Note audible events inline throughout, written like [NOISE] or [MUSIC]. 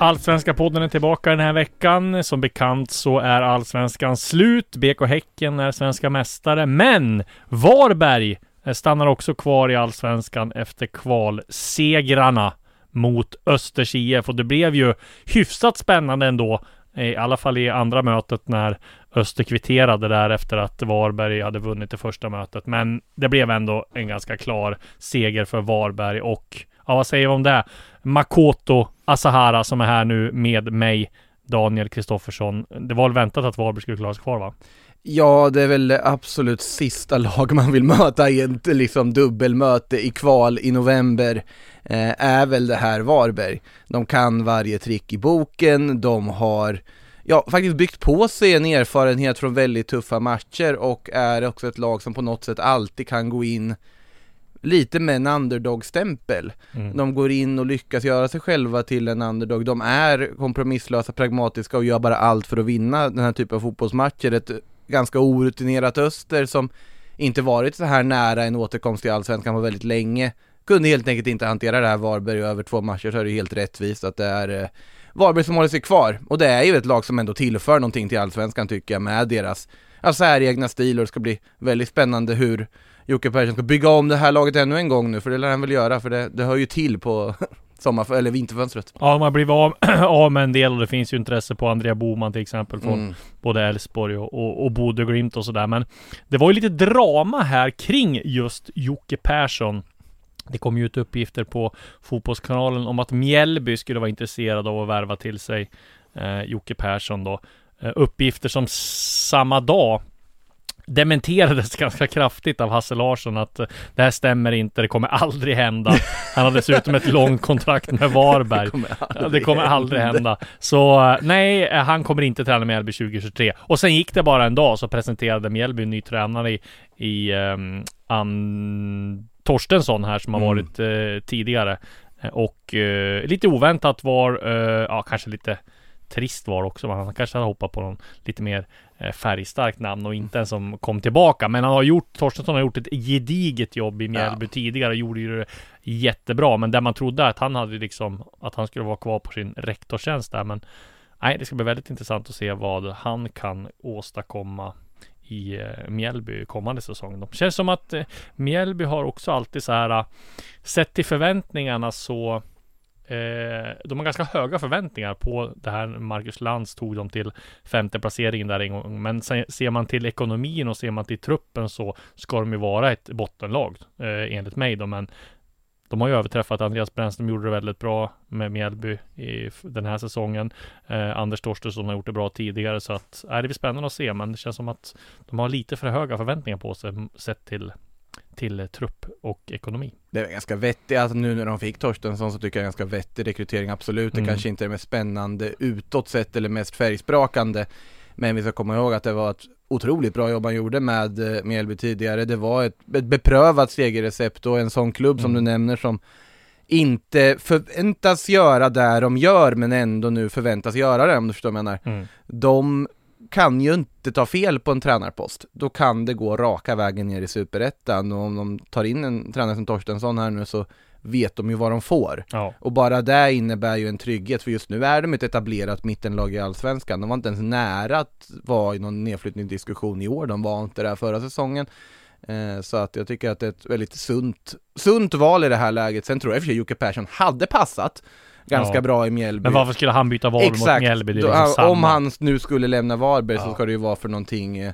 Allsvenska podden är tillbaka den här veckan. Som bekant så är allsvenskan slut. BK Häcken är svenska mästare, men Varberg stannar också kvar i allsvenskan efter kvalsegrarna mot Östers IF och det blev ju hyfsat spännande ändå. I alla fall i andra mötet när Öster kvitterade där efter att Varberg hade vunnit det första mötet. Men det blev ändå en ganska klar seger för Varberg och ja, vad säger vi om det? Makoto Asahara som är här nu med mig, Daniel Kristoffersson. Det var väl väntat att Varberg skulle klara sig kvar va? Ja, det är väl det absolut sista [LAUGHS] lag man vill möta i ett liksom dubbelmöte i kval i november. Eh, är väl det här Varberg. De kan varje trick i boken, de har ja, faktiskt byggt på sig en erfarenhet från väldigt tuffa matcher och är också ett lag som på något sätt alltid kan gå in lite med en underdog-stämpel. Mm. De går in och lyckas göra sig själva till en underdog. De är kompromisslösa, pragmatiska och gör bara allt för att vinna den här typen av fotbollsmatcher. Ett ganska orutinerat Öster som inte varit så här nära en återkomst i Allsvenskan på väldigt länge. Kunde helt enkelt inte hantera det här Varberg över två matcher så är det helt rättvist att det är eh, Varberg som håller sig kvar. Och det är ju ett lag som ändå tillför någonting till Allsvenskan tycker jag med deras ja, säregna stil och det ska bli väldigt spännande hur Jocke Persson ska bygga om det här laget ännu en gång nu, för det lär han väl göra, för det, det hör ju till på [LAUGHS] sommar eller vinterfönstret. Ja, de har blivit av, [CLEARS THROAT] av med en del och det finns ju intresse på Andrea Boman till exempel från Mm. både Elfsborg och, och, och Bodø Glimt och sådär. Men det var ju lite drama här kring just Jocke Persson. Det kom ju ut uppgifter på Fotbollskanalen om att Mjällby skulle vara intresserad av att värva till sig eh, Jocke Persson då. Eh, uppgifter som samma dag dementerades [LAUGHS] ganska kraftigt av Hasse Larsson att eh, det här stämmer inte, det kommer aldrig hända. Han har dessutom ett långt kontrakt med Varberg. kommer Ja, aldrig det kommer aldrig hända. Så eh, nej, eh, han kommer inte träna Mjällby 2023. Och sen gick det bara en dag så presenterade Mjällby en ny tränare i, i um, Ann Torstensson här som har Mm. varit eh, tidigare. Och eh, lite oväntat var, eh, ja kanske lite trist var också. Man kanske hade hoppat på någon lite mer färgstarkt namn och inte en som kom tillbaka. Men han har gjort, Torstensson har gjort ett gediget jobb i Mjällby tidigare och gjorde ju det jättebra. Men där man trodde att han hade liksom, att han skulle vara kvar på sin rektorstjänst där. Men nej, det ska bli väldigt intressant att se vad han kan åstadkomma i eh, Mjällby kommande säsong. Det känns som att eh, Mjällby har också alltid så här, eh, sett till förväntningarna så eh, de har ganska höga förväntningar på det här. Marcus Lantz tog dem till femte placeringen där en gång. Men sen, ser man till ekonomin och ser man till truppen så ska de ju vara ett bottenlag eh, enligt mig då. Men de har ju överträffat Andreas Brännström, gjorde det väldigt bra med Mjällby i den här säsongen. Eh, Anders Torstensson har gjort det bra tidigare så att, äh, det blir spännande att se, men det känns som att de har lite för höga förväntningar på sig sett till, till eh, trupp och ekonomi. Det är ganska vettigt, alltså nu när de fick Torstensson så tycker jag ganska vettig rekrytering, absolut. Det Mm. kanske inte är det mest spännande utåt sett eller mest färgsprakande. Men vi ska komma ihåg att det var ett otroligt bra jobb han gjorde med eh, Mjällby tidigare. Det var ett, ett beprövat segerrecept och en sån klubb som Mm. du nämner som inte förväntas göra där de gör men ändå nu förväntas göra det om du förstår vad jag menar. Mm. De kan ju inte ta fel på en tränarpost. Då kan det gå raka vägen ner i superettan och om de tar in en tränare som Torstensson här nu så vet de ju vad de får. Ja, Och bara det innebär ju en trygghet för just nu är de ett etablerat mittenlag i Allsvenskan. De var inte ens nära att vara i någon nedflyttningsdiskussion i år. De var inte där förra säsongen. Eh, så att jag tycker att det är ett väldigt sunt, sunt val i det här läget. Sen tror jag i och för sig Jocke Persson hade passat ganska Ja. bra i Mjällby. men varför skulle han byta Varberg mot Mjällby? Det är Då- liksom samma. om han nu skulle lämna Varberg så Ja. ska det ju vara för någonting eh,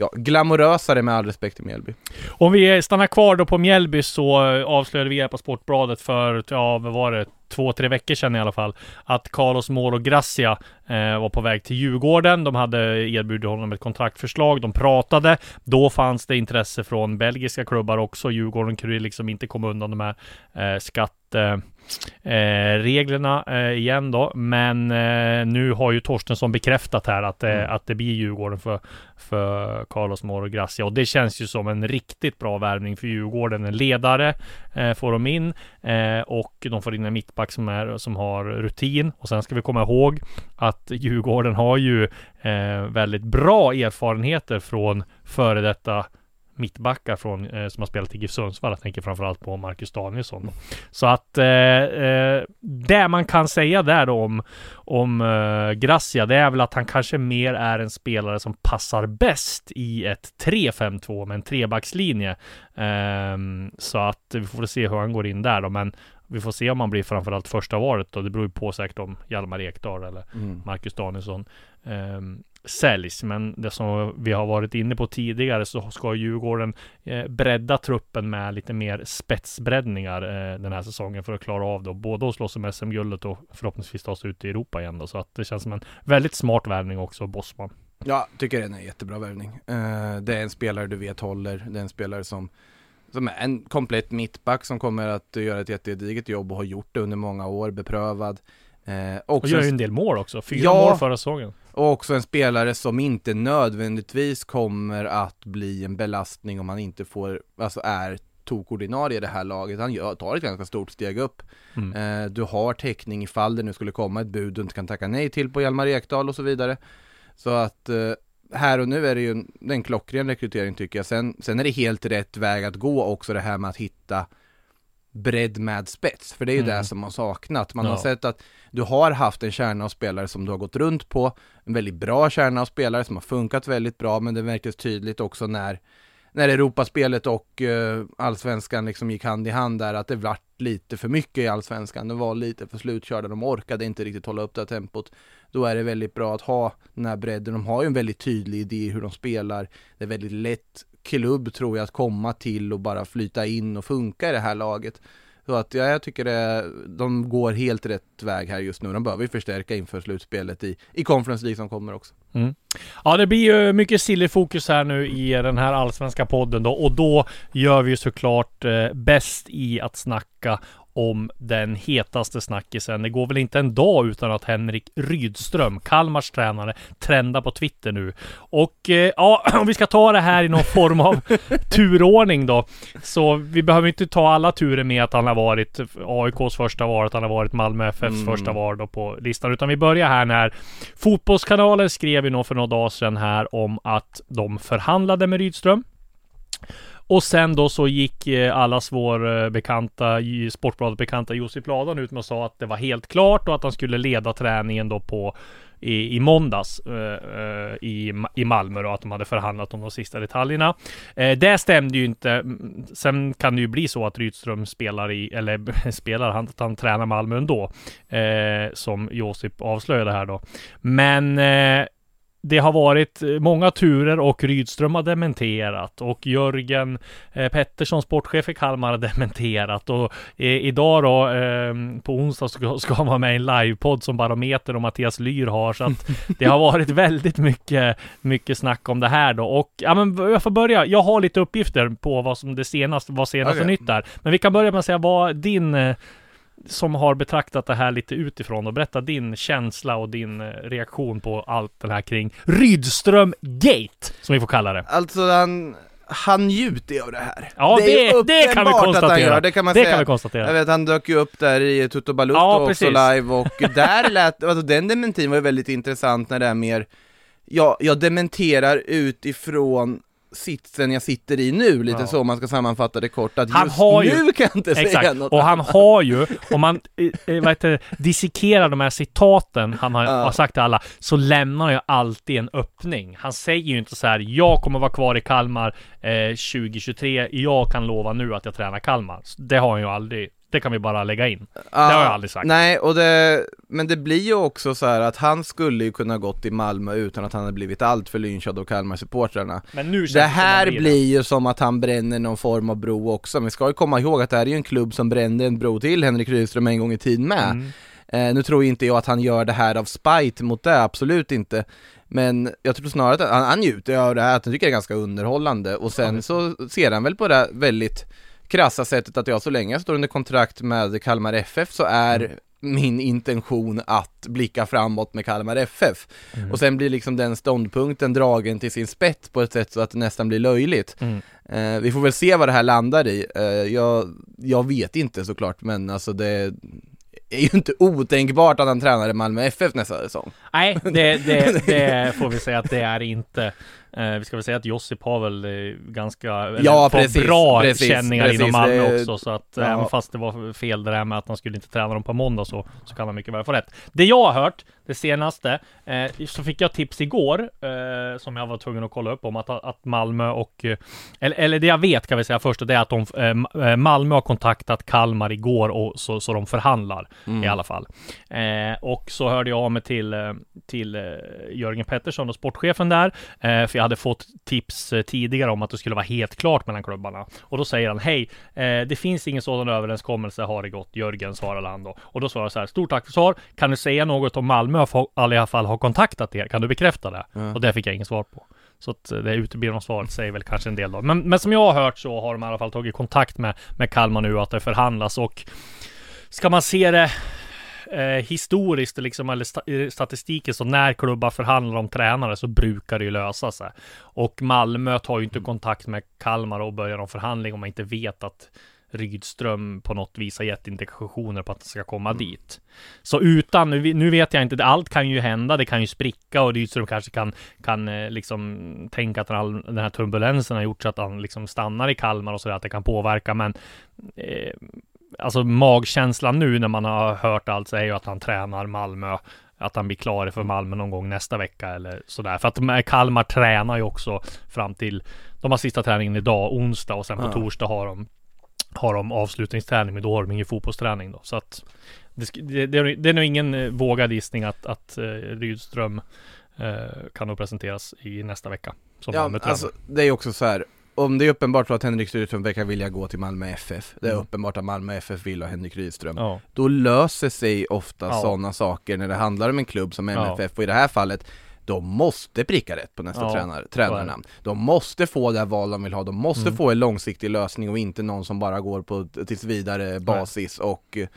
Ja, glamorösare med all respekt till Mjällby. Om vi stannar kvar då på Mjällby så eh, avslöjade vi här på Sportbladet för, ja vad var det, två, tre veckor sedan i alla fall, att Carlos Moro Gracia eh, var på väg till Djurgården. De hade erbjudit honom ett kontraktförslag. De pratade. Då fanns det intresse från belgiska klubbar också. Djurgården kunde liksom inte komma undan de här eh, skatt eh, eh, reglerna eh, igen då. Men eh, nu har ju Torstensson bekräftat här att, eh, Mm. att det blir Djurgården för, för Carlos Moro Gracia. Och det känns ju som en riktigt bra värvning för Djurgården. En ledare eh, får de in och de får in en mittback som, är, som har rutin. Och sen ska vi komma ihåg att Djurgården har ju väldigt bra erfarenheter från före detta mittbackar från, eh, som har spelat i GIF Sundsvall. Jag tänker framförallt på Marcus Danielsson. Då. Så att eh, eh, det man kan säga där då om, om eh, Gracia, det är väl att han kanske mer är en spelare som passar bäst i ett 3-5-2 med en trebackslinje. Ehm, så att vi får se hur han går in där då, men vi får se om han blir framförallt första valet då. Det beror ju på säkert om Hjalmar Ekdal eller Mm. Marcus Danielsson um, säljs. Men det som vi har varit inne på tidigare så ska Djurgården eh, bredda truppen med lite mer spetsbreddningar eh, den här säsongen för att klara av då både att slåss om SM-guldet och förhoppningsvis ta sig ut i Europa igen då. Så att det känns som en väldigt smart värvning också, Bosman. Ja, tycker den är en jättebra värvning. Eh, det är en spelare du vet håller, det är en spelare som som är en komplett mittback som kommer att göra ett jättegediget jobb och har gjort det under många år, beprövad. Eh, Och gör ju en, en del mål också. Fyra Ja. mål förra säsongen. Och också en spelare som inte nödvändigtvis kommer att bli en belastning om han inte får, alltså är tokordinarie i det här laget. Han tar ett ganska stort steg upp. Mm. Eh, du har täckning ifall det nu skulle komma ett bud du inte kan tacka nej till på Hjalmar Ekdal och så vidare. Så att eh, här och nu är det ju en, en klockren rekrytering tycker jag. Sen, sen är det helt rätt väg att gå också det här med att hitta bredd med spets. För det är ju Mm. det som har saknat. Man Ja. har sett att du har haft en kärna av spelare som du har gått runt på. En väldigt bra kärna av spelare som har funkat väldigt bra. Men det märktes tydligt också när när Europaspelet och uh, allsvenskan liksom gick hand i hand där, att det vart lite för mycket i allsvenskan. De var lite för slutkörda, de orkade inte riktigt hålla upp det här tempot. Då är det väldigt bra att ha den här bredden. De har ju en väldigt tydlig idé hur de spelar. Det är väldigt lätt klubb tror jag att komma till och bara flyta in och funka i det här laget. Så att ja, jag tycker det, de går helt rätt väg här just nu. De behöver ju förstärka inför slutspelet i, i Conference League som kommer också. Mm. Ja, det blir ju mycket silly-fokus här nu i den här allsvenska podden då. Och då gör vi ju såklart eh, bäst i att snacka om den hetaste snackisen. Det går väl inte en dag utan att Henrik Rydström, Kalmars tränare, trendar på Twitter nu. Och eh, ja, [CLEARS THROAT] om vi ska ta det här i någon form av [LAUGHS] turordning då. Så vi behöver inte ta alla turer med att han har varit AIKs första val, att han har varit Malmö FFs Mm. första val då på listan. Utan vi börjar här när Fotbollskanalen skrev ju nog för några dagar sedan här om att de förhandlade med Rydström. Och sen då så gick eh, allas vår eh, bekanta, Sportbladet bekanta Josip Ladan ut med och sa att det var helt klart och att han skulle leda träningen då på i, i måndags eh, eh i, i Malmö då, att de hade förhandlat om de sista detaljerna. Eh, det stämde ju inte. Mm, sen kan det ju bli så att Rydström spelar i, eller [LAUGHS] spelar, han, att han tränar Malmö ändå. Eh, som Josip avslöjade här då. Men det har varit många turer och Rydström har dementerat och Jörgen eh, Pettersson, sportchef i Kalmar, har dementerat och eh, idag då eh, på onsdag ska, ska han vara med i en livepodd som Barometer och Mattias Lyr har så att det har varit väldigt mycket, mycket snack om det här då och ja men jag får börja. Jag har lite uppgifter på vad som det senaste, vad senaste Okej. nytt är. Men vi kan börja med att säga vad din eh, som har betraktat det här lite utifrån och berätta din känsla och din eh, reaktion på allt det här kring Rydström Gate, som vi får kalla det. Alltså han, han njuter ju av det här. Ja, det, ju det kan vi uppenbart att han konstatera. gör, det kan man det säga. kan vi konstatera. Jag vet, han dök ju upp där i Tutto Balutto Ja, också precis. live och [LAUGHS] där lät, alltså den dementin var ju väldigt intressant när det är mer, ja, jag dementerar utifrån sitsen jag sitter i nu, lite Ja. så man ska sammanfatta det kort, att Han just har ju- nu kan jag inte säga Exakt, något och han har ju, om man eh, eh, vad heter, dissekerar de här citaten han har, Ja. har sagt till alla, så lämnar han ju alltid en öppning. Han säger ju inte så här, jag kommer vara kvar i Kalmar eh, 2023, jag kan lova nu att jag tränar Kalmar. Det har han ju aldrig Det kan vi bara lägga in. Ja, det har jag aldrig sagt. Nej, och det, men det blir ju också så här att han skulle ju kunna gått i Malmö utan att han hade blivit allt för lynchad av Kalmar-supportrarna. Men nu Det här man blir ju som att han bränner någon form av bro också, men vi ska ju komma ihåg att det här är ju en klubb som brände en bro till Henrik Rydström en gång i tiden med. Mm. Eh, nu tror inte jag att han gör det här av spite mot det, absolut inte. Men jag tror snarare att han, han njuter av det här, att han tycker det är ganska underhållande och sen så ser han väl på det väldigt krassa sättet att jag så länge jag står under kontrakt med Kalmar FF så är Mm. min intention att blicka framåt med Kalmar FF. Mm. Och sen blir liksom den ståndpunkten dragen till sin spett på ett sätt så att det nästan blir löjligt. Mm. Eh, vi får väl se vad det här landar i. Eh, jag, jag vet inte såklart, men alltså det är ju inte otänkbart att han tränar i Malmö FF nästa säsong. Nej, det, det, [LAUGHS] det får vi säga att det är inte. Eh, vi ska väl säga att Josip har väl eh, ganska Ja, precis, bra precis, känningar precis, inom Malmö det- också. Så att ja. även fast det var fel det där med att han skulle inte träna dem på måndag så, så kan han mycket väl få rätt. Det jag har hört, det senaste, eh, så fick jag tips igår eh, som jag var tvungen att kolla upp om att, att Malmö och, eh, eller, eller det jag vet kan vi säga först, det är att de, eh, eh, Malmö har kontaktat Kalmar igår och så, så de förhandlar Mm. i alla fall. Eh, och så hörde jag av mig till, till Jörgen Pettersson och sportchefen där, för jag hade fått tips tidigare om att det skulle vara helt klart mellan klubbarna. Och då säger han, hej, det finns ingen sådan överenskommelse, har det gått? Jörgen svarade han då. Och då svarade jag så här, stort tack för svar, kan du säga något om Malmö har- i alla fall har kontaktat er? Kan du bekräfta det? Och det fick jag inget svar på. Så att eh, det uteblivna svaret säger väl kanske en del då. Men, men som jag har hört så har de i alla fall tagit kontakt med, med Kalmar nu att det förhandlas och ska man se det eh, historiskt liksom, eller sta i statistiken så när klubbar förhandlar om tränare så brukar det ju lösa sig. Och Malmö tar ju inte kontakt med Kalmar och börjar en förhandling om man inte vet att Rydström på något vis har gett indikationer på att det ska komma dit. Så utan, nu, vet jag inte, allt kan ju hända, det kan ju spricka och Rydström kanske kan, kan eh, liksom tänka att all, den här turbulensen har gjort så att han liksom stannar i Kalmar och så där, att det kan påverka, men eh, alltså magkänslan nu när man har hört allt så är ju att han tränar Malmö att han blir klar för Malmö någon gång nästa vecka eller sådär. För att Kalmar tränar ju också fram till De har sista träningen idag, onsdag och sen på Ja. torsdag har de Har de avslutningsträning men då har de ingen fotbollsträning då. Så att Det, det, det, är- nog ingen eh, vågad gissning att, att eh, Rydström eh, Kan nog presenteras i nästa vecka Som Ja, alltså, det är också så här. Om det är uppenbart att Henrik Rydström verkar vilja gå till Malmö FF, det är Mm. uppenbart att Malmö FF vill ha Henrik Rydström, ja. då löser sig ofta Ja. sådana saker när det handlar om en klubb som Ja. MFF och i det här fallet de måste pricka rätt på nästa Ja, tränare, tränarnamn. De måste få det val de vill ha, de måste Mm. få en långsiktig lösning och inte någon som bara går på tills vidare basis och eh,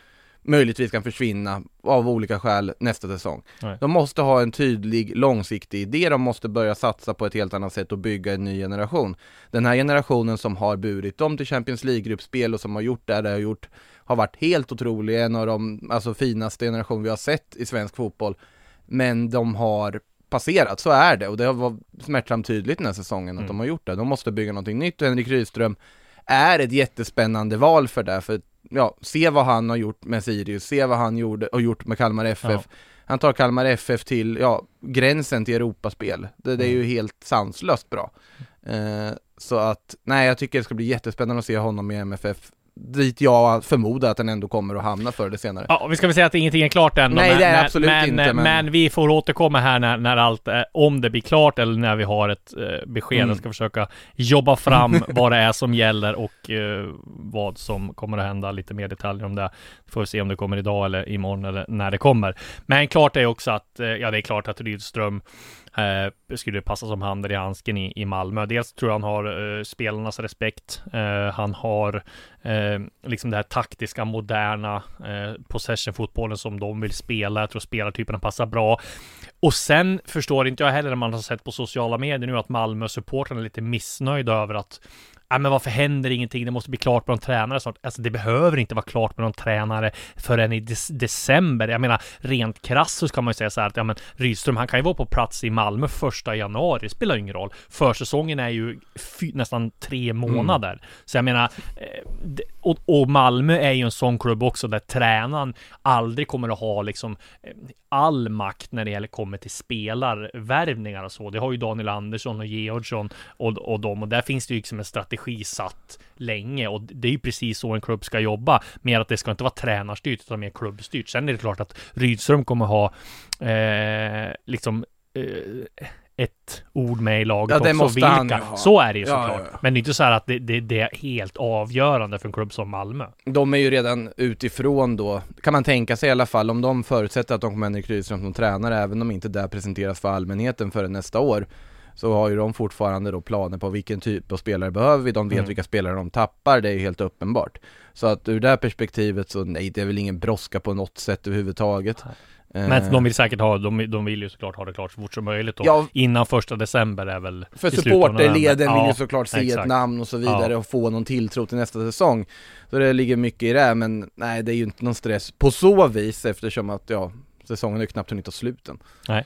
möjligtvis kan försvinna av olika skäl nästa säsong. Nej. De måste ha en tydlig långsiktig idé, de måste börja satsa på ett helt annat sätt och bygga en ny generation. Den här generationen som har burit dem till Champions League-gruppspel och som har gjort det det har gjort har varit helt otrolig, en av de alltså, finaste generationer vi har sett i svensk fotboll. Men de har passerat, så är det och det har varit smärtsamt tydligt den här säsongen att Mm. de har gjort det. De måste bygga någonting nytt och Henrik Rydström är ett jättespännande val för det, för ja, se vad han har gjort med Sirius, se vad han gjorde och gjort med Kalmar FF. Ja. Han tar Kalmar FF till, ja, gränsen till Europaspel. Det, det är ju helt sanslöst bra. Eh, så att, nej jag tycker det ska bli jättespännande att se honom i MFF. Dit jag förmodar att den ändå kommer att hamna förr eller senare. Ja, vi ska väl säga att ingenting är klart än. Nej, men, det är men, absolut men, inte, men- Men vi får återkomma här när, när allt, eh, om det blir klart eller när vi har ett eh, besked. Mm. Jag ska försöka jobba fram [LAUGHS] vad det är som gäller och eh, vad som kommer att hända. Lite mer detaljer om det. Får vi se om det kommer idag eller imorgon eller när det kommer. Men klart är också att, eh, ja det är klart att Rydström eh, skulle passa som handen i handsken i, i Malmö. Dels tror jag han har eh, spelarnas respekt. Eh, han har eh, liksom det här taktiska, moderna eh, possession-fotbollen som de vill spela. Jag tror spelartyperna passar bra. Och sen förstår inte jag heller när man har sett på sociala medier nu att Malmö-supportrarna är lite missnöjda över att Ja, men varför händer ingenting? Det måste bli klart med någon tränare snart. Alltså det behöver inte vara klart med någon tränare förrän i dec- december. Jag menar, rent krasst så ska man ju säga så här att ja, men Rydström, han kan ju vara på plats i Malmö första januari. Det spelar ingen roll. Försäsongen är ju nästan tre månader. Så jag menar, eh, och, och Malmö är ju en sån klubb också där tränaren aldrig kommer att ha liksom eh, all makt när det gäller kommer till spelarvärvningar och så. Det har ju Daniel Andersson och Georgsson och, och dem och där finns det ju liksom en strategi strategi satt länge och det är ju precis så en klubb ska jobba. Mer att det ska inte vara tränarstyrt utan mer klubbstyrt. Sen är det klart att Rydström kommer ha eh, liksom eh, ett ord med i laget Ja, det också. måste vilka. han ju ha. Så är det ju såklart. ja, ja. Men det är inte så här att det, det, det är helt avgörande för en klubb som Malmö. De är ju redan utifrån då, kan man tänka sig i alla fall, om de förutsätter att de kommer Henrik Rydström som tränare, även om inte det presenteras för allmänheten förrän nästa år, så har ju de fortfarande då planer på vilken typ av spelare behöver vi, de vet Mm. vilka spelare de tappar, det är ju helt uppenbart. Så att ur det här perspektivet så nej, det är väl ingen brådska på något sätt överhuvudtaget. Men Eh, de vill säkert ha, de, de vill ju såklart ha det klart så fort som möjligt då. Ja. Innan första december är väl För supporterleden vill ju Ja, såklart se exakt. ett namn och så vidare Ja. och få någon tilltro till nästa säsong. Så det ligger mycket i det, men nej det är ju inte någon stress på så vis eftersom att ja, säsongen är knappt hunnit ta slut än. Nej.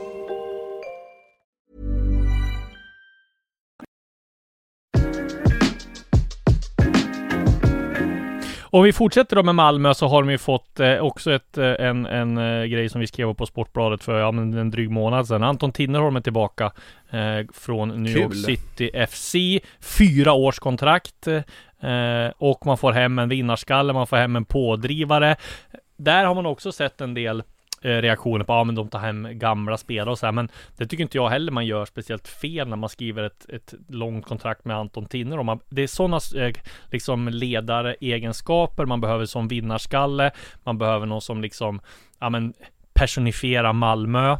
Om vi fortsätter då med Malmö så har de ju fått eh, också ett, eh, en, en eh, grej som vi skrev på Sportbladet för ja, men en dryg månad sedan. Anton Tinnerholm är tillbaka från New York Kul. City FC. Fyra års kontrakt och man får hem en vinnarskalle, man får hem en pådrivare. Där har man också sett en del Eh, reaktioner på, ja men de tar hem gamla spelare och så här, men det tycker inte jag heller man gör speciellt fel när man skriver ett, ett långt kontrakt med Anton Tinner. Och man, det är sådana eh, liksom ledaregenskaper man behöver som vinnarskalle, man behöver någon som liksom, ja men personifiera Malmö.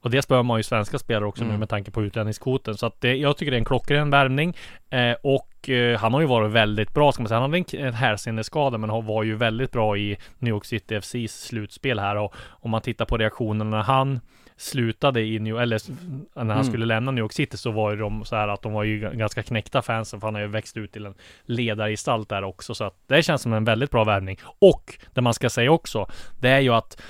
Och det behöver man ju svenska spelare också nu med tanke på utlänningskvoten. Så att det, jag tycker det är en klockren värvning. Eh, och eh, han har ju varit väldigt bra, ska man säga. Han hade en, en men han var ju väldigt bra i New York City FCs slutspel här. Och om man tittar på reaktionerna när han slutade i New, eller när han skulle lämna New York City så var ju de så här att de var ju ganska knäckta fansen för han har ju växt ut till en ledargestalt där också så att det känns som en väldigt bra värvning. Och det man ska säga också, det är ju att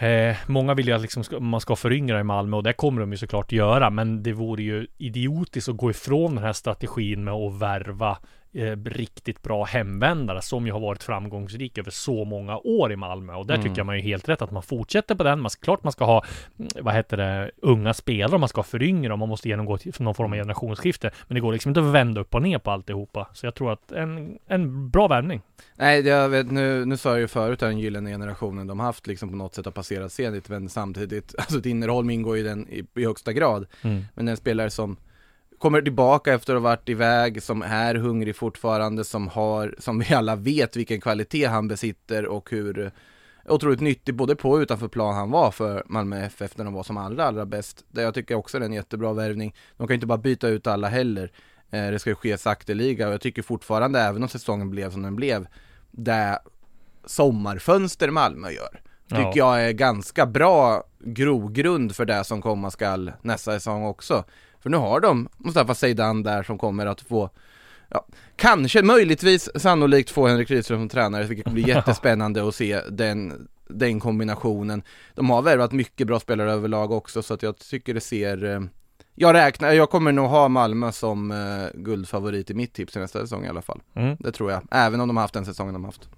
Eh, många vill ju att liksom ska, man ska föryngra i Malmö och det kommer de ju såklart göra. Men det vore ju idiotiskt att gå ifrån den här strategin med att värva eh, riktigt bra hemvändare som ju har varit framgångsrik över så många år i Malmö. Och där tycker jag man är helt rätt att man fortsätter på den. Man, klart man ska ha, mm, vad heter det, unga spelare, man ska föryngra, man måste genomgå någon form av generationsskifte. Men det går liksom inte att vända upp och ner på alltihopa. Så jag tror att en, en bra värvning. Nej, jag vet, nu, nu sa jag ju förut att den gyllene generationen de haft liksom på något sätt har passerat Zenit, men samtidigt, [LAUGHS] alltså Tinnerholm ingår ju den i, i högsta grad. Mm. Men en spelare som kommer tillbaka efter att ha varit iväg, som är hungrig fortfarande, som har, som vi alla vet vilken kvalitet han besitter och hur otroligt nyttig både på och utanför plan han var för Malmö FF när de var som allra, allra bäst. Det jag tycker också är en jättebra värvning. De kan inte bara byta ut alla heller. Eh, Det ska ju ske sakteliga och jag tycker fortfarande, även om säsongen blev som den blev, det sommarfönster Malmö gör, tycker Ja. jag är ganska bra grogrund för det som komma skall nästa säsong också. För nu har de Mustafa Zeidan där som kommer att få Ja, kanske, möjligtvis, sannolikt få Henrik Rydström som tränare, vilket blir [LAUGHS] jättespännande att se den, den kombinationen. De har värvat mycket bra spelare överlag också, så att jag tycker det ser eh, Jag räknar, jag kommer nog ha Malmö som eh, guldfavorit i mitt tips till nästa säsong i alla fall. Mm. Det tror jag, även om de har haft den säsongen de har haft.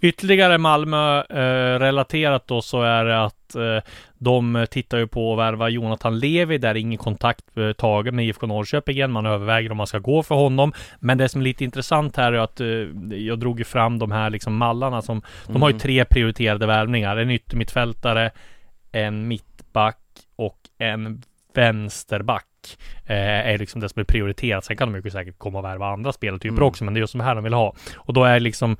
Ytterligare Malmö eh, relaterat då så är det att eh, de tittar ju på att värva Jonathan Levi där ingen kontakt eh, tagen med IFK Norrköping igen. Man överväger om man ska gå för honom. Men det som är lite intressant här är att eh, jag drog ju fram de här liksom mallarna som de har ju tre prioriterade värvningar. En yttermittfältare, en mittback och en vänsterback. Eh, är liksom det som är prioriterat. Sen kan de ju säkert komma och värva andra spelartyper Mm. också, men det är just de här de vill ha. Och då är liksom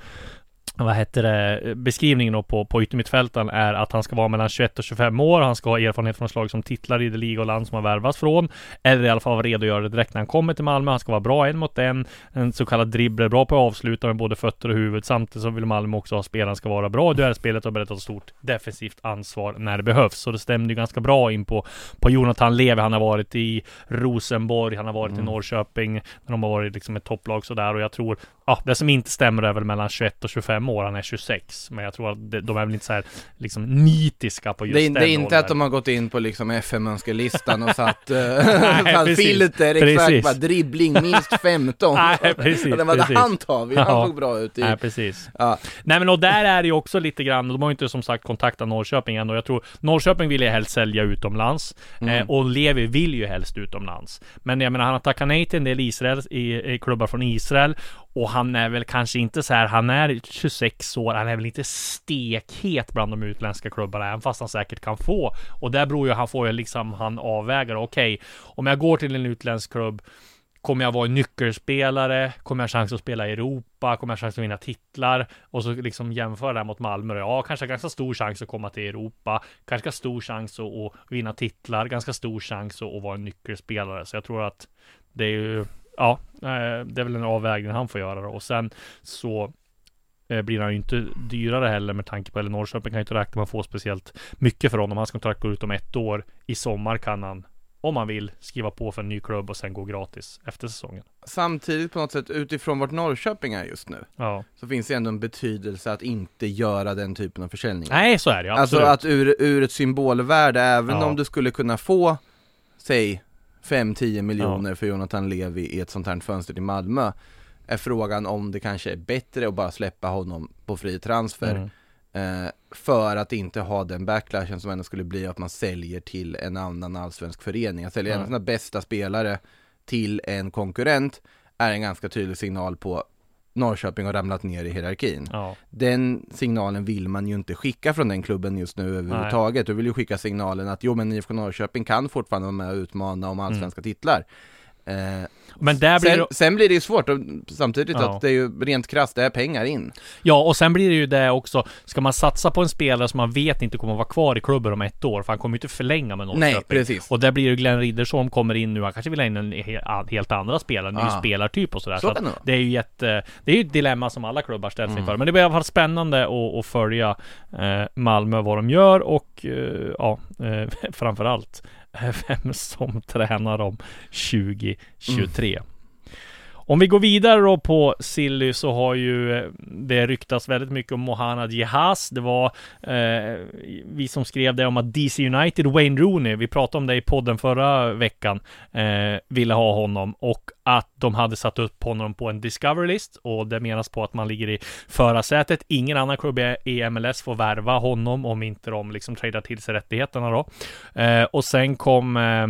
vad heter det, beskrivningen då på, på yttermittfältaren är att han ska vara mellan 21 och 25 år. Han ska ha erfarenhet från slag som titlar i det liga och land som han värvats från. Eller i alla fall vara redo att göra det direkt när han kommer till Malmö. Han ska vara bra en mot en. En så kallad dribbler, bra på att avsluta med både fötter och huvud. Samtidigt så vill Malmö också ha spelaren ska vara bra i duellspelet och beredd att ta stort defensivt ansvar när det behövs. Så det stämde ju ganska bra in på, på Jonathan Levi. Han har varit i Rosenborg, han har varit Mm. i Norrköping. När de har varit liksom ett topplag sådär. Och jag tror, ja, det som inte stämmer är väl mellan 21 och 25 år. Han är 26. Men jag tror att de, är väl inte så här liksom nitiska på just Det är, den det är inte åldern. att de har gått in på liksom FM-önskelistan och satt, uh, [LAUGHS] Nej, satt precis. filter exakt, Precis. bara dribbling minst 15. [LAUGHS] Nej, precis, den bara, han tar vi, han såg bra ut i. Nej, precis. Ja. Nej men och där är det ju också lite grann, de har ju inte som sagt kontaktat Norrköping än och jag tror Norrköping vill ju helst sälja utomlands Mm. eh, och Levi vill ju helst utomlands. Men jag menar han har tackat nej till en del Israel i, i klubbar från Israel och han är väl kanske inte så här, han är 26 år, han är väl inte stekhet bland de utländska klubbarna, även fast han säkert kan få. Och där beror ju, han får ju liksom, han avväger, okej, om jag går till en utländsk klubb Kommer jag vara en nyckelspelare? Kommer jag ha chans att spela i Europa? Kommer jag ha chans att vinna titlar? Och så liksom jämföra det här mot Malmö. Ja, kanske ganska stor chans att komma till Europa. Kanske ganska stor chans att, att vinna titlar. Ganska stor chans att, att vara en nyckelspelare. Så jag tror att det är ju, ja, eh, det är väl en avvägning han får göra då. Och sen så eh, blir han ju inte dyrare heller med tanke på, eller Norrköping kan ju inte räkna med att få speciellt mycket för honom. Hans kontrakt går ut om ett år. I sommar kan han om man vill skriva på för en ny klubb och sen gå gratis efter säsongen. Samtidigt på något sätt utifrån vart Norrköping är just nu, Ja. så finns det ändå en betydelse att inte göra den typen av försäljningar. Nej, så är det Alltså absolut. att ur, ur ett symbolvärde, även Ja. om du skulle kunna få, säg 5-10 miljoner för Jonathan Levi i ett sånt här fönster till Malmö, är frågan om det kanske är bättre att bara släppa honom på fri transfer. Mm. Eh, för att inte ha den backlashen som ändå skulle bli att man säljer till en annan allsvensk förening. Att sälja en av Ja. sina bästa spelare till en konkurrent är en ganska tydlig signal på Norrköping har ramlat ner i hierarkin. Ja. Den signalen vill man ju inte skicka från den klubben just nu överhuvudtaget. Du vill ju skicka signalen att jo men IFK Norrköping kan fortfarande vara med och utmana om allsvenska titlar. Eh, Men där blir sen, det, sen blir det ju svårt, och samtidigt Ja. att det är ju rent krasst, det är pengar in. ja, och sen blir det ju det också. Ska man satsa på en spelare som man vet inte kommer att vara kvar i klubben om ett år, för han kommer ju inte förlänga med Norrköping. Nej, precis. Och där blir det ju Glenn Riddersholm kommer in nu, han kanske vill ha in en he- helt andra spelare, en ny Ja. spelartyp och sådär. Så Så, det är ju jätte, det är ju ett dilemma som alla klubbar ställs Mm. inför. Men det blir i alla fall spännande att, att följa eh, Malmö, vad de gör och eh, ja, eh, [LAUGHS] framförallt [LAUGHS] vem som tränar dem 2023. Mm. Om vi går vidare då på Silly så har ju eh, det ryktats väldigt mycket om Mohanad Jehaz. Det var eh, vi som skrev det om att DC United, Wayne Rooney, vi pratade om det i podden förra veckan, eh, ville ha honom och att de hade satt upp honom på en Discovery-list och det menas på att man ligger i förarsätet. Ingen annan klubb i MLS får värva honom om inte de liksom tradar till sig rättigheterna då. Eh, och sen kom eh,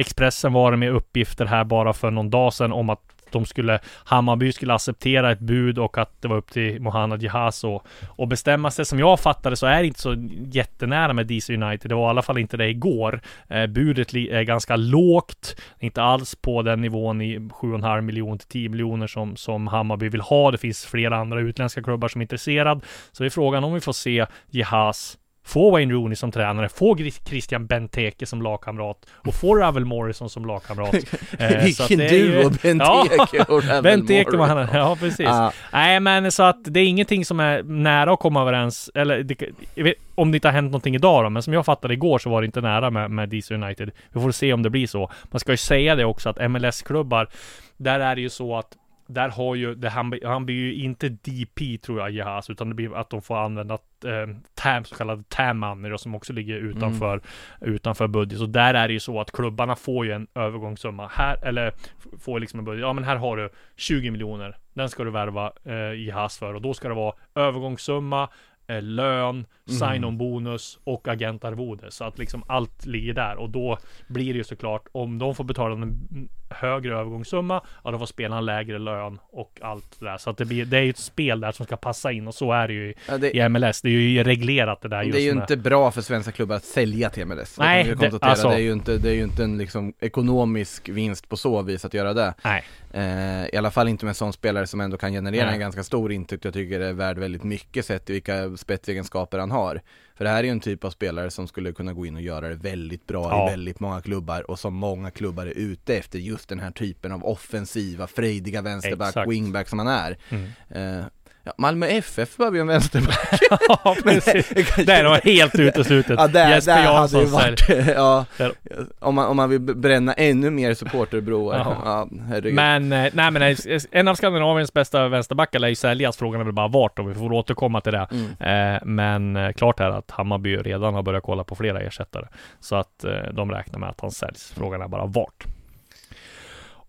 Expressen var det med uppgifter här bara för någon dag sedan om att de skulle, Hammarby skulle acceptera ett bud och att det var upp till Mohanad Jehaz och, och bestämma sig. Som jag fattade så är det inte så jättenära med DC United. Det var i alla fall inte det igår. Eh, budet är ganska lågt, inte alls på den nivån i 7,5 miljoner till 10 miljoner som, som Hammarby vill ha. Det finns flera andra utländska klubbar som är intresserade. Så är frågan om vi får se Jehaz Få Wayne Rooney som tränare, få Christian Benteke som lagkamrat och få Ravel Morrison som lagkamrat. [LAUGHS] Eh, Vilken duo, Benteke och Ravel Benteke var han, ja precis. Ja. Nej men så att det är ingenting som är nära att komma överens, eller det, vet, om det inte har hänt någonting idag då, men som jag fattade igår så var det inte nära med, med DC United. Vi får se om det blir så. Man ska ju säga det också att MLS-klubbar, där är det ju så att där har ju, det, han, han blir ju inte DP tror jag, Jahas, utan det blir att de får använda eh, TAM, så kallade TAM money då, som också ligger utanför, utanför budget. Så där är det ju så att klubbarna får ju en övergångssumma här, eller får liksom en budget. Ja men här har du 20 miljoner. Den ska du värva eh, Jahas för och då ska det vara övergångssumma, eh, lön, sign-on bonus och agentarvode. Så att liksom allt ligger där och då blir det ju såklart om de får betala en högre övergångssumma, ja då får spelarna lägre lön och allt det där. Så att det, blir, det är ju ett spel där som ska passa in och så är det ju i, Ja, det, i MLS. Det är ju reglerat det där just det är ju med- inte bra för svenska klubbar att sälja till MLS. Det Nej, det- konstatera. alltså- det, är ju inte, det är ju inte en liksom ekonomisk vinst på så vis att göra det. Nej, Eh, I alla fall inte med en sån spelare som ändå kan generera Nej. en ganska stor intäkt. Jag tycker det är värd väldigt mycket sett i vilka spetsegenskaper han har. För det här är ju en typ av spelare som skulle kunna gå in och göra det väldigt bra Ja. i väldigt många klubbar och som många klubbar är ute efter just den här typen av offensiva, frejdiga vänsterback, Exakt. wingback som han är. Mm. Eh, ja, Malmö FF behöver ju en vänsterback. [LAUGHS] ja precis. Det är nog helt uteslutet. Ja, där, Jesper där hade Jansson säljer. varit, [LAUGHS] ja, Där. om man, om man vill bränna ännu mer supporterbroar. Ja. Ja. Men, eh, nej men eh, en av Skandinaviens bästa vänsterbackar lär ju säljas. Frågan är väl bara vart och vi får återkomma till det. Mm. Eh, men eh, klart är att Hammarby redan har börjat kolla på flera ersättare. Så att eh, de räknar med att han säljs. Frågan är bara vart.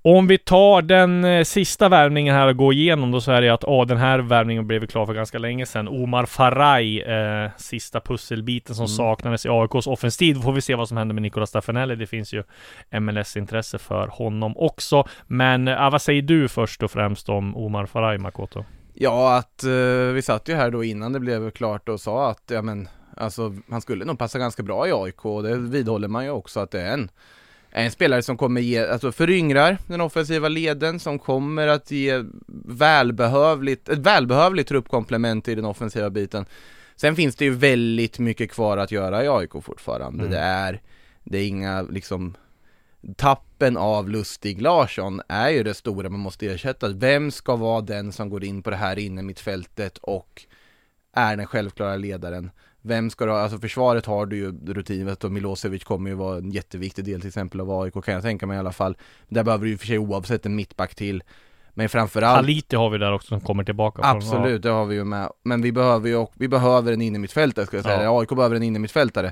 Om vi tar den eh, sista värvningen här och går igenom då så är det att ah, den här värvningen blev klar för ganska länge sedan. Omar Faraj, eh, sista pusselbiten som saknades i AIKs offensiv. Då får vi se vad som händer med Nicolas Staffanelli. Det finns ju MLS-intresse för honom också. Men eh, vad säger du först och främst om Omar Faraj, Makoto? Ja, att eh, vi satt ju här då innan det blev klart och sa att, ja men, alltså han skulle nog passa ganska bra i AIK och det vidhåller man ju också att det är en, en spelare som kommer ge, alltså föryngrar den offensiva leden, som kommer att ge välbehövligt, ett välbehövligt truppkomplement i den offensiva biten. Sen finns det ju väldigt mycket kvar att göra i AIK fortfarande. Mm. Det är, det är inga liksom Tappen av Lustig Larsson är ju det stora man måste ersätta. Vem ska vara den som går in på det här inne mittfältet och är den självklara ledaren? Vem ska du ha? Alltså försvaret har du ju rutinet och Milosevic kommer ju vara en jätteviktig del till exempel av AIK kan jag tänka mig i alla fall. Där behöver du ju för sig oavsett en mittback till. Men framförallt Haliti har vi där också som kommer tillbaka. Absolut, det har vi ju med. Men vi behöver ju vi behöver en innermittfältare ska jag säga. Ja. AIK behöver en innermittfältare.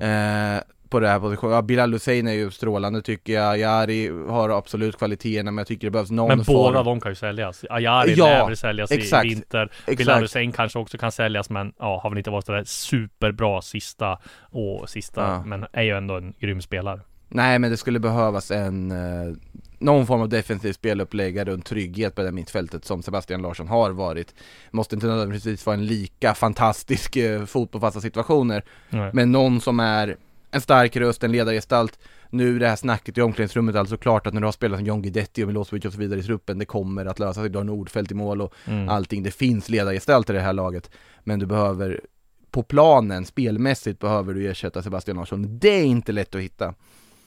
Eh, på det här positionen. Ja, Bilal Hussein är ju strålande tycker jag. Jari har absolut kvaliteterna men jag tycker det behövs någon Men form. båda de kan ju säljas. Ajari Ja, lär väl säljas exakt, i vinter. exakt. Bilal Hussein kanske också kan säljas men ja, har väl inte varit sådär superbra sista och sista. Ja. Men är ju ändå en grym spelare. Nej men det skulle behövas en eh, någon form av defensiv speluppläggare och en trygghet på det mittfältet som Sebastian Larsson har varit. Måste inte nödvändigtvis vara en lika fantastisk eh, fot på fasta situationer. Nej. Men någon som är en stark röst, en ledargestalt. Nu det här snacket i omklädningsrummet alltså klart att när du har spelat som John Guidetti och Milosevic och så vidare i truppen, det kommer att lösa sig. Du har Nordfeldt i mål och Mm. allting. Det finns ledargestalter i det här laget. Men du behöver, på planen, spelmässigt behöver du ersätta Sebastian Larsson. Det är inte lätt att hitta.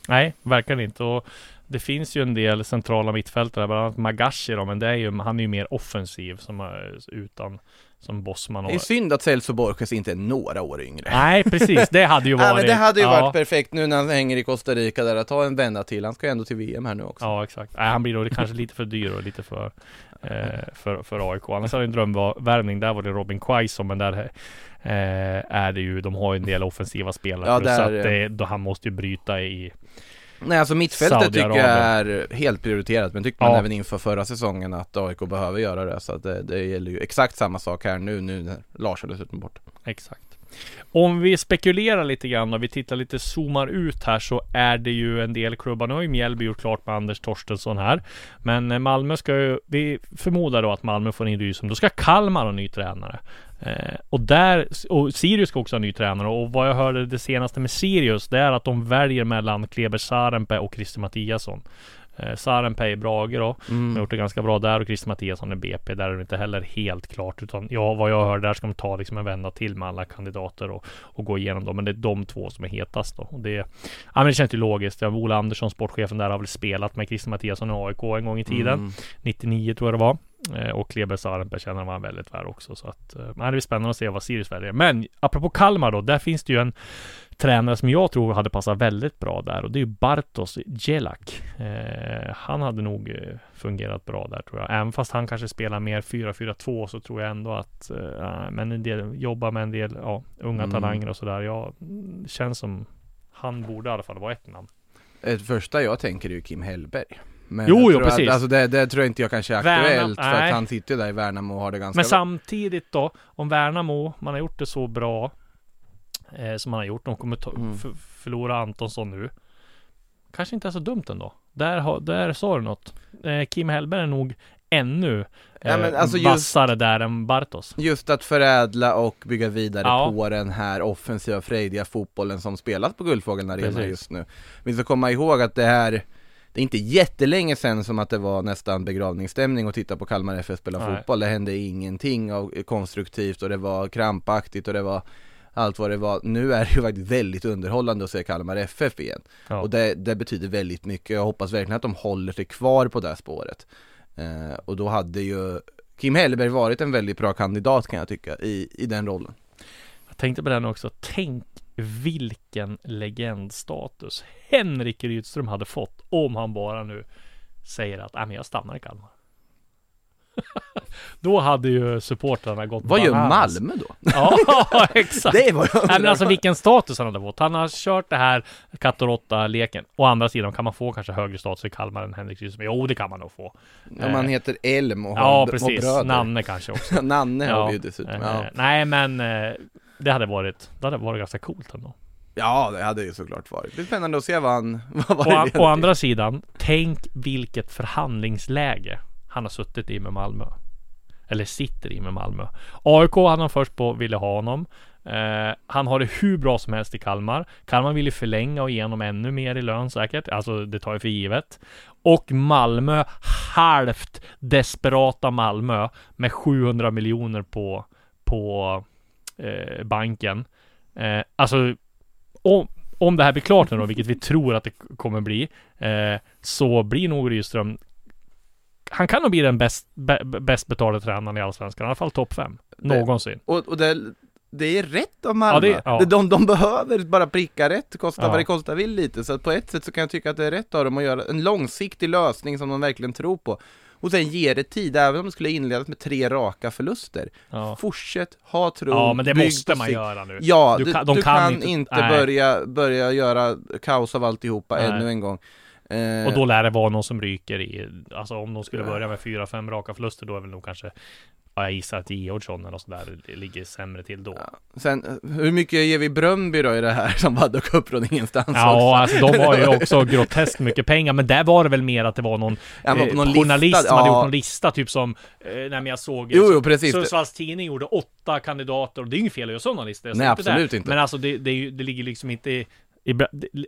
Nej, verkligen inte. Och det finns ju en del centrala mittfältare, bland annat Magashi då, men det är ju, han är ju mer offensiv som är utan som Bosman och... Det är synd att Celso Borges inte är några år yngre. Nej, precis. Det hade ju varit... [LAUGHS] Ja, men det hade ju ja. varit perfekt nu när han hänger i Costa Rica där, att ta en vända till. Han ska ju ändå till VM här nu också. Ja, exakt. Nej, han blir då kanske lite för dyr och lite för, eh, för, för AIK. Annars hade en drömvärvning, där var det Robin Quaison, men där eh, är det ju, de har ju en del offensiva spelare. Ja, där, att det, då han måste ju bryta i... Nej alltså mittfältet tycker jag är helt prioriterat men tyckte man Ja. även inför förra säsongen att AIK behöver göra det så att det, det gäller ju exakt samma sak här nu, nu när Larsson dessutom bort. Exakt. Om vi spekulerar lite grann och vi tittar lite, zoomar ut här så är det ju en del klubbar. Nu har ju Mjällby gjort klart med Anders Torstensson här. Men eh, Malmö ska ju, vi förmodar då att Malmö får in Rysum. Då ska Kalmar ha ny tränare. Eh, och där, och Sirius ska också ha ny tränare och vad jag hörde det senaste med Sirius det är att de väljer mellan Kleber Sarenpää och Christer Mattiasson. Eh, Sarenpää är Brage då. De har gjort det ganska bra där och Christer Mattiasson är BP. Där är det inte heller helt klart. Utan ja, vad jag hör där ska de ta liksom en vända till med alla kandidater och, och gå igenom dem. Men det är de två som är hetast då. Och det, ja, men det känns ju logiskt. Ola Andersson, sportchefen där, har väl spelat med Christer Mattiasson i AIK en gång i tiden. 99 tror jag det var. Eh, Och Kleber Sarenpää känner man väldigt väl också. Så att, eh, nej, det blir spännande att se vad Sirius väljer. Men apropå Kalmar då, där finns det ju en tränare som jag tror hade passat väldigt bra där och det är ju Bartos Jelak. Eh, han hade nog eh, fungerat bra där tror jag. Även fast han kanske spelar mer 4-4-2 så tror jag ändå att eh, men en del, jobba med en del ja, unga Mm. talanger och sådär. Ja, mm, känns som han borde i alla fall vara ett namn. Ett första jag tänker är ju Kim Hellberg. Men Jo, jo, precis. Att, alltså det, det tror jag inte jag kanske är Värnam- aktuellt för nej. att han sitter ju där i Värnamo och har det ganska Men samtidigt då, om Värnamo, man har gjort det så bra eh, som man har gjort. De kommer ta, Mm. förlora Antonsson nu. kanske inte är så dumt ändå. Där, har- där sa du något. Eh, Kim Hellberg är nog ännu eh, Ja, alltså just- vassare där än Bartos. Just att förädla och bygga vidare Ja. på den här offensiva, frejdiga fotbollen som spelas på Guldfågeln Arena just nu. Vi ska komma ihåg att det här, det är inte jättelänge sedan som att det var nästan begravningsstämning att titta på Kalmar FF spela Nej. fotboll. Det hände ingenting av konstruktivt och det var krampaktigt och det var allt vad det var. Nu är det ju faktiskt väldigt underhållande att se Kalmar FF igen. Ja. Och det, det betyder väldigt mycket. Jag hoppas verkligen att de håller sig kvar på det spåret. Eh, och då hade ju Kim Hellberg varit en väldigt bra kandidat kan jag tycka i, i den rollen. Jag tänkte på den också. Tänk vilken legendstatus Henrik Rydström hade fått om han bara nu säger att, nej men jag stannar i Kalmar. [LAUGHS] Då hade ju supportrarna gått Vad gör. Malmö då? [LAUGHS] Ja, exakt. Det var jag Nej men alltså vilken status han hade fått. Han har kört det här katt och råtta-leken. Å andra sidan kan man få kanske högre status i Kalmar än Henrik Rydström. Jo, det kan man nog få. Om man heter Elm och har Ja, precis. bröder. Nanne kanske också. [LAUGHS] Nanne har vi ju dessutom. Eh, Ja. Nej, men eh, det hade varit, det hade varit ganska coolt ändå. ja, det hade ju såklart varit. Det är spännande att se vad han, [LAUGHS] vad Å, det å andra sidan, tänk vilket förhandlingsläge han har suttit i med Malmö. Eller sitter i med Malmö. AIK hade han först på ville ha honom. Eh, han har det hur bra som helst i Kalmar. Kalmar vill ju förlänga och ge honom ännu mer i lön säkert. Alltså det tar jag för givet. Och Malmö, halvt desperata Malmö med 700 miljoner på, på eh, banken. Eh, alltså om, om det här blir klart nu då, vilket vi tror att det kommer bli, eh, så blir nog Rydström han kan nog bli den bäst, bä, bäst betalda tränaren i Allsvenskan, i alla fall topp fem. Någonsin. Och, och det, det är rätt av Malmö. Ja, det- ja. De, de behöver bara pricka rätt, kosta Ja. vad det kostar vill lite. Så att på ett sätt så kan jag tycka att det är rätt av dem att göra en långsiktig lösning som de verkligen tror på. Och sen ge det tid, även om det skulle inledas med tre raka förluster. Ja. Fortsätt, ha tro, Ja, men det måste man göra nu. Ja, Du du, kan- du kan inte- inte, börja, börja göra kaos av alltihopa Nej. ännu en gång. Eh, Och då lär det vara någon som ryker i, alltså om de skulle börja med fyra, fem raka förluster, då är väl nog kanske, ja, jag gissar att Georgsson eller sådär ligger sämre till då. Sen, hur mycket ger vi Bröndby då i det här [LAUGHS] som bara dök upp från ingenstans också? Ja, alltså de har ju också [LAUGHS] groteskt mycket pengar, men där var det väl mer att det var någon, Ja, eh, någon journalist lista, som hade ja. gjort någon lista, typ som, eh, men jag såg Jo, jo, precis. Sundsvalls tidning gjorde åtta kandidater, och det är inget fel att göra sådana listor. Nej, absolut inte. Men alltså det, det, ju- det ligger liksom inte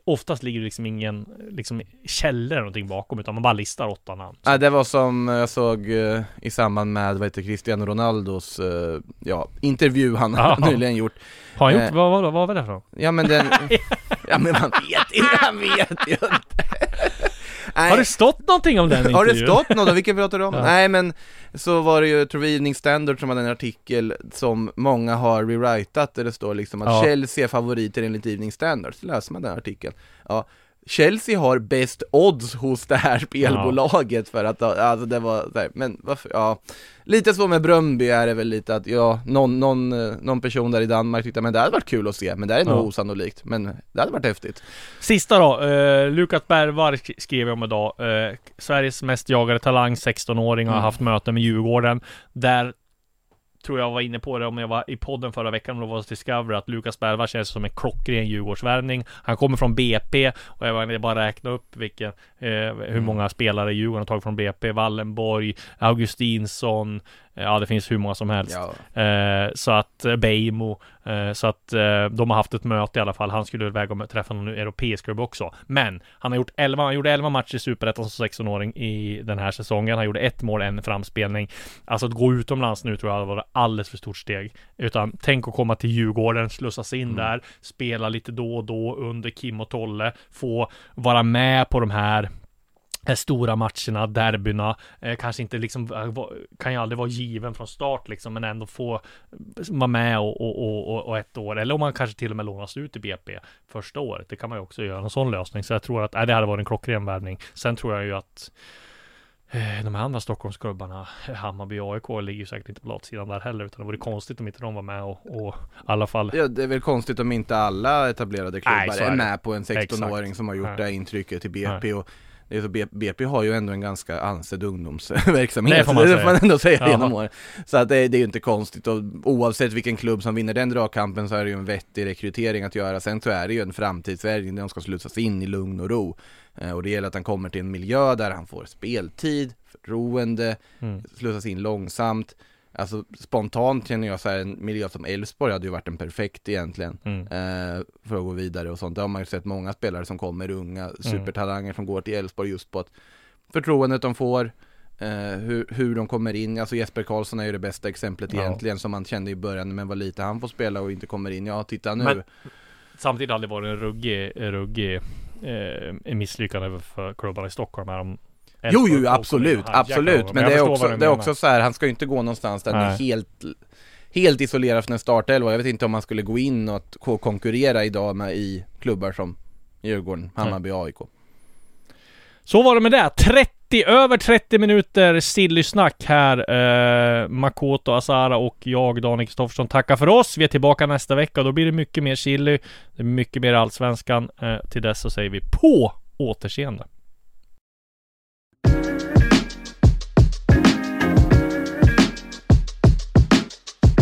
oftast ligger det liksom ingen liksom, källor eller någonting bakom, utan man bara listar åtta namn. Ja, det var som jag såg eh, i samband med, vad heter Cristiano Ronaldos, eh, ja, intervju han Ja. [LAUGHS] nyligen gjort. Har han gjort, Eh. vad, vad, vad var det för? Ja men den, [LAUGHS] ja men man vet inte, man vet ju inte. Nej. Har det stått någonting om den [LAUGHS] Har det intervjun? stått något? Vilken pratar du om? [LAUGHS] Ja. Nej men så var det ju, tror Evening Standard som hade en artikel som många har rewritat där det står liksom att Ja. Chelsea är favoriter enligt Evening Standard, så läser man den artikeln. Ja, Chelsea har bäst odds hos det här spelbolaget för att, alltså det var, så här, men varför, ja Lite så med Bröndby är det väl lite att, ja, någon, någon, någon person där i Danmark tyckte men det hade varit kul att se, men det är nog Ja. osannolikt, men det hade varit häftigt. Sista då, eh, Lukas Bergvall sk- skrev jag om idag. Eh, Sveriges mest jagade talang, 16-åring, har Mm. haft möte med Djurgården. Där tror jag var inne på det om jag var i podden förra veckan om det var hos Discovery att Lukas Bergvall känns som en klockren Djurgårdsvärvning. Han kommer från BP och jag var bara räkna upp vilken, eh, hur Mm. många spelare Djurgården har tagit från BP. Wallenborg, Augustinsson, ja det finns hur många som helst. Ja. Eh, så att eh, Beijmo, eh, så att eh, de har haft ett möte i alla fall. Han skulle väga och träffa någon europeisk klubb också. Men han har gjort 11, han gjorde 11 matcher i Superettan som 16-åring i den här säsongen. Han gjorde ett mål, en framspelning. Alltså att gå utomlands nu tror jag hade varit alldeles för stort steg. Utan tänk att komma till Djurgården, slussas in där, spela lite då och då under Kim och Tolle, få vara med på de här eh, stora matcherna, derbyna, eh, kanske inte liksom, eh, kan ju aldrig vara given från start liksom, men ändå få vara med och, och, och, och, ett år, eller om man kanske till och med lånas ut i BP första året, det kan man ju också göra en sån lösning, så jag tror att, nej, det hade varit en klockren värvning. Sen tror jag ju att eh, de här andra Stockholmsklubbarna, eh, Hammarby och AIK ligger ju säkert inte på latsidan där heller, utan det vore konstigt om inte de var med och, och i alla fall Ja, det är väl konstigt om inte alla etablerade klubbar Nej, är är med på en 16-åring Exakt. som har gjort Nej. det här intrycket till BP Nej. och BP har ju ändå en ganska ansedd ungdomsverksamhet. Det får man det får man ändå säga Ja. genom åren. Så att det, det är ju inte konstigt och oavsett vilken klubb som vinner den dragkampen så är det ju en vettig rekrytering att göra. Sen så är det ju en framtidsvärvning där de ska slussas in i lugn och ro. Eh, Och det gäller att han kommer till en miljö där han får speltid, förtroende, Mm. slussas in långsamt. Alltså spontant känner jag så här, en miljö som Elfsborg hade ju varit en perfekt egentligen Mm. eh, för att gå vidare och sånt. Det har man ju sett många spelare som kommer, unga supertalanger som går till Elfsborg just på att förtroendet de får, eh, hur, hur de kommer in. Alltså Jesper Karlsson är ju det bästa exemplet Ja. egentligen som man kände i början, men vad lite han får spela och inte kommer in. Ja, titta nu. Men- Samtidigt hade det varit en ruggig, ruggig eh, misslyckande för klubbarna i Stockholm här om Jo, jo, absolut, absolut. Men det är också, det är också så här, han ska ju inte gå någonstans där han är helt, helt isolerad från en startelva. Jag vet inte om man skulle gå in och konkurrera idag med i klubbar som Djurgården, Hammarby, AIK. Så var det med det. 30, över 30 minuter stillysnack här. Eh, Makoto Asara och jag, Daniel Kristoffersson, tackar för oss. Vi är tillbaka nästa vecka och då blir det mycket mer chili. Det är mycket mer allsvenskan. Eh, till dess så säger vi på återseende.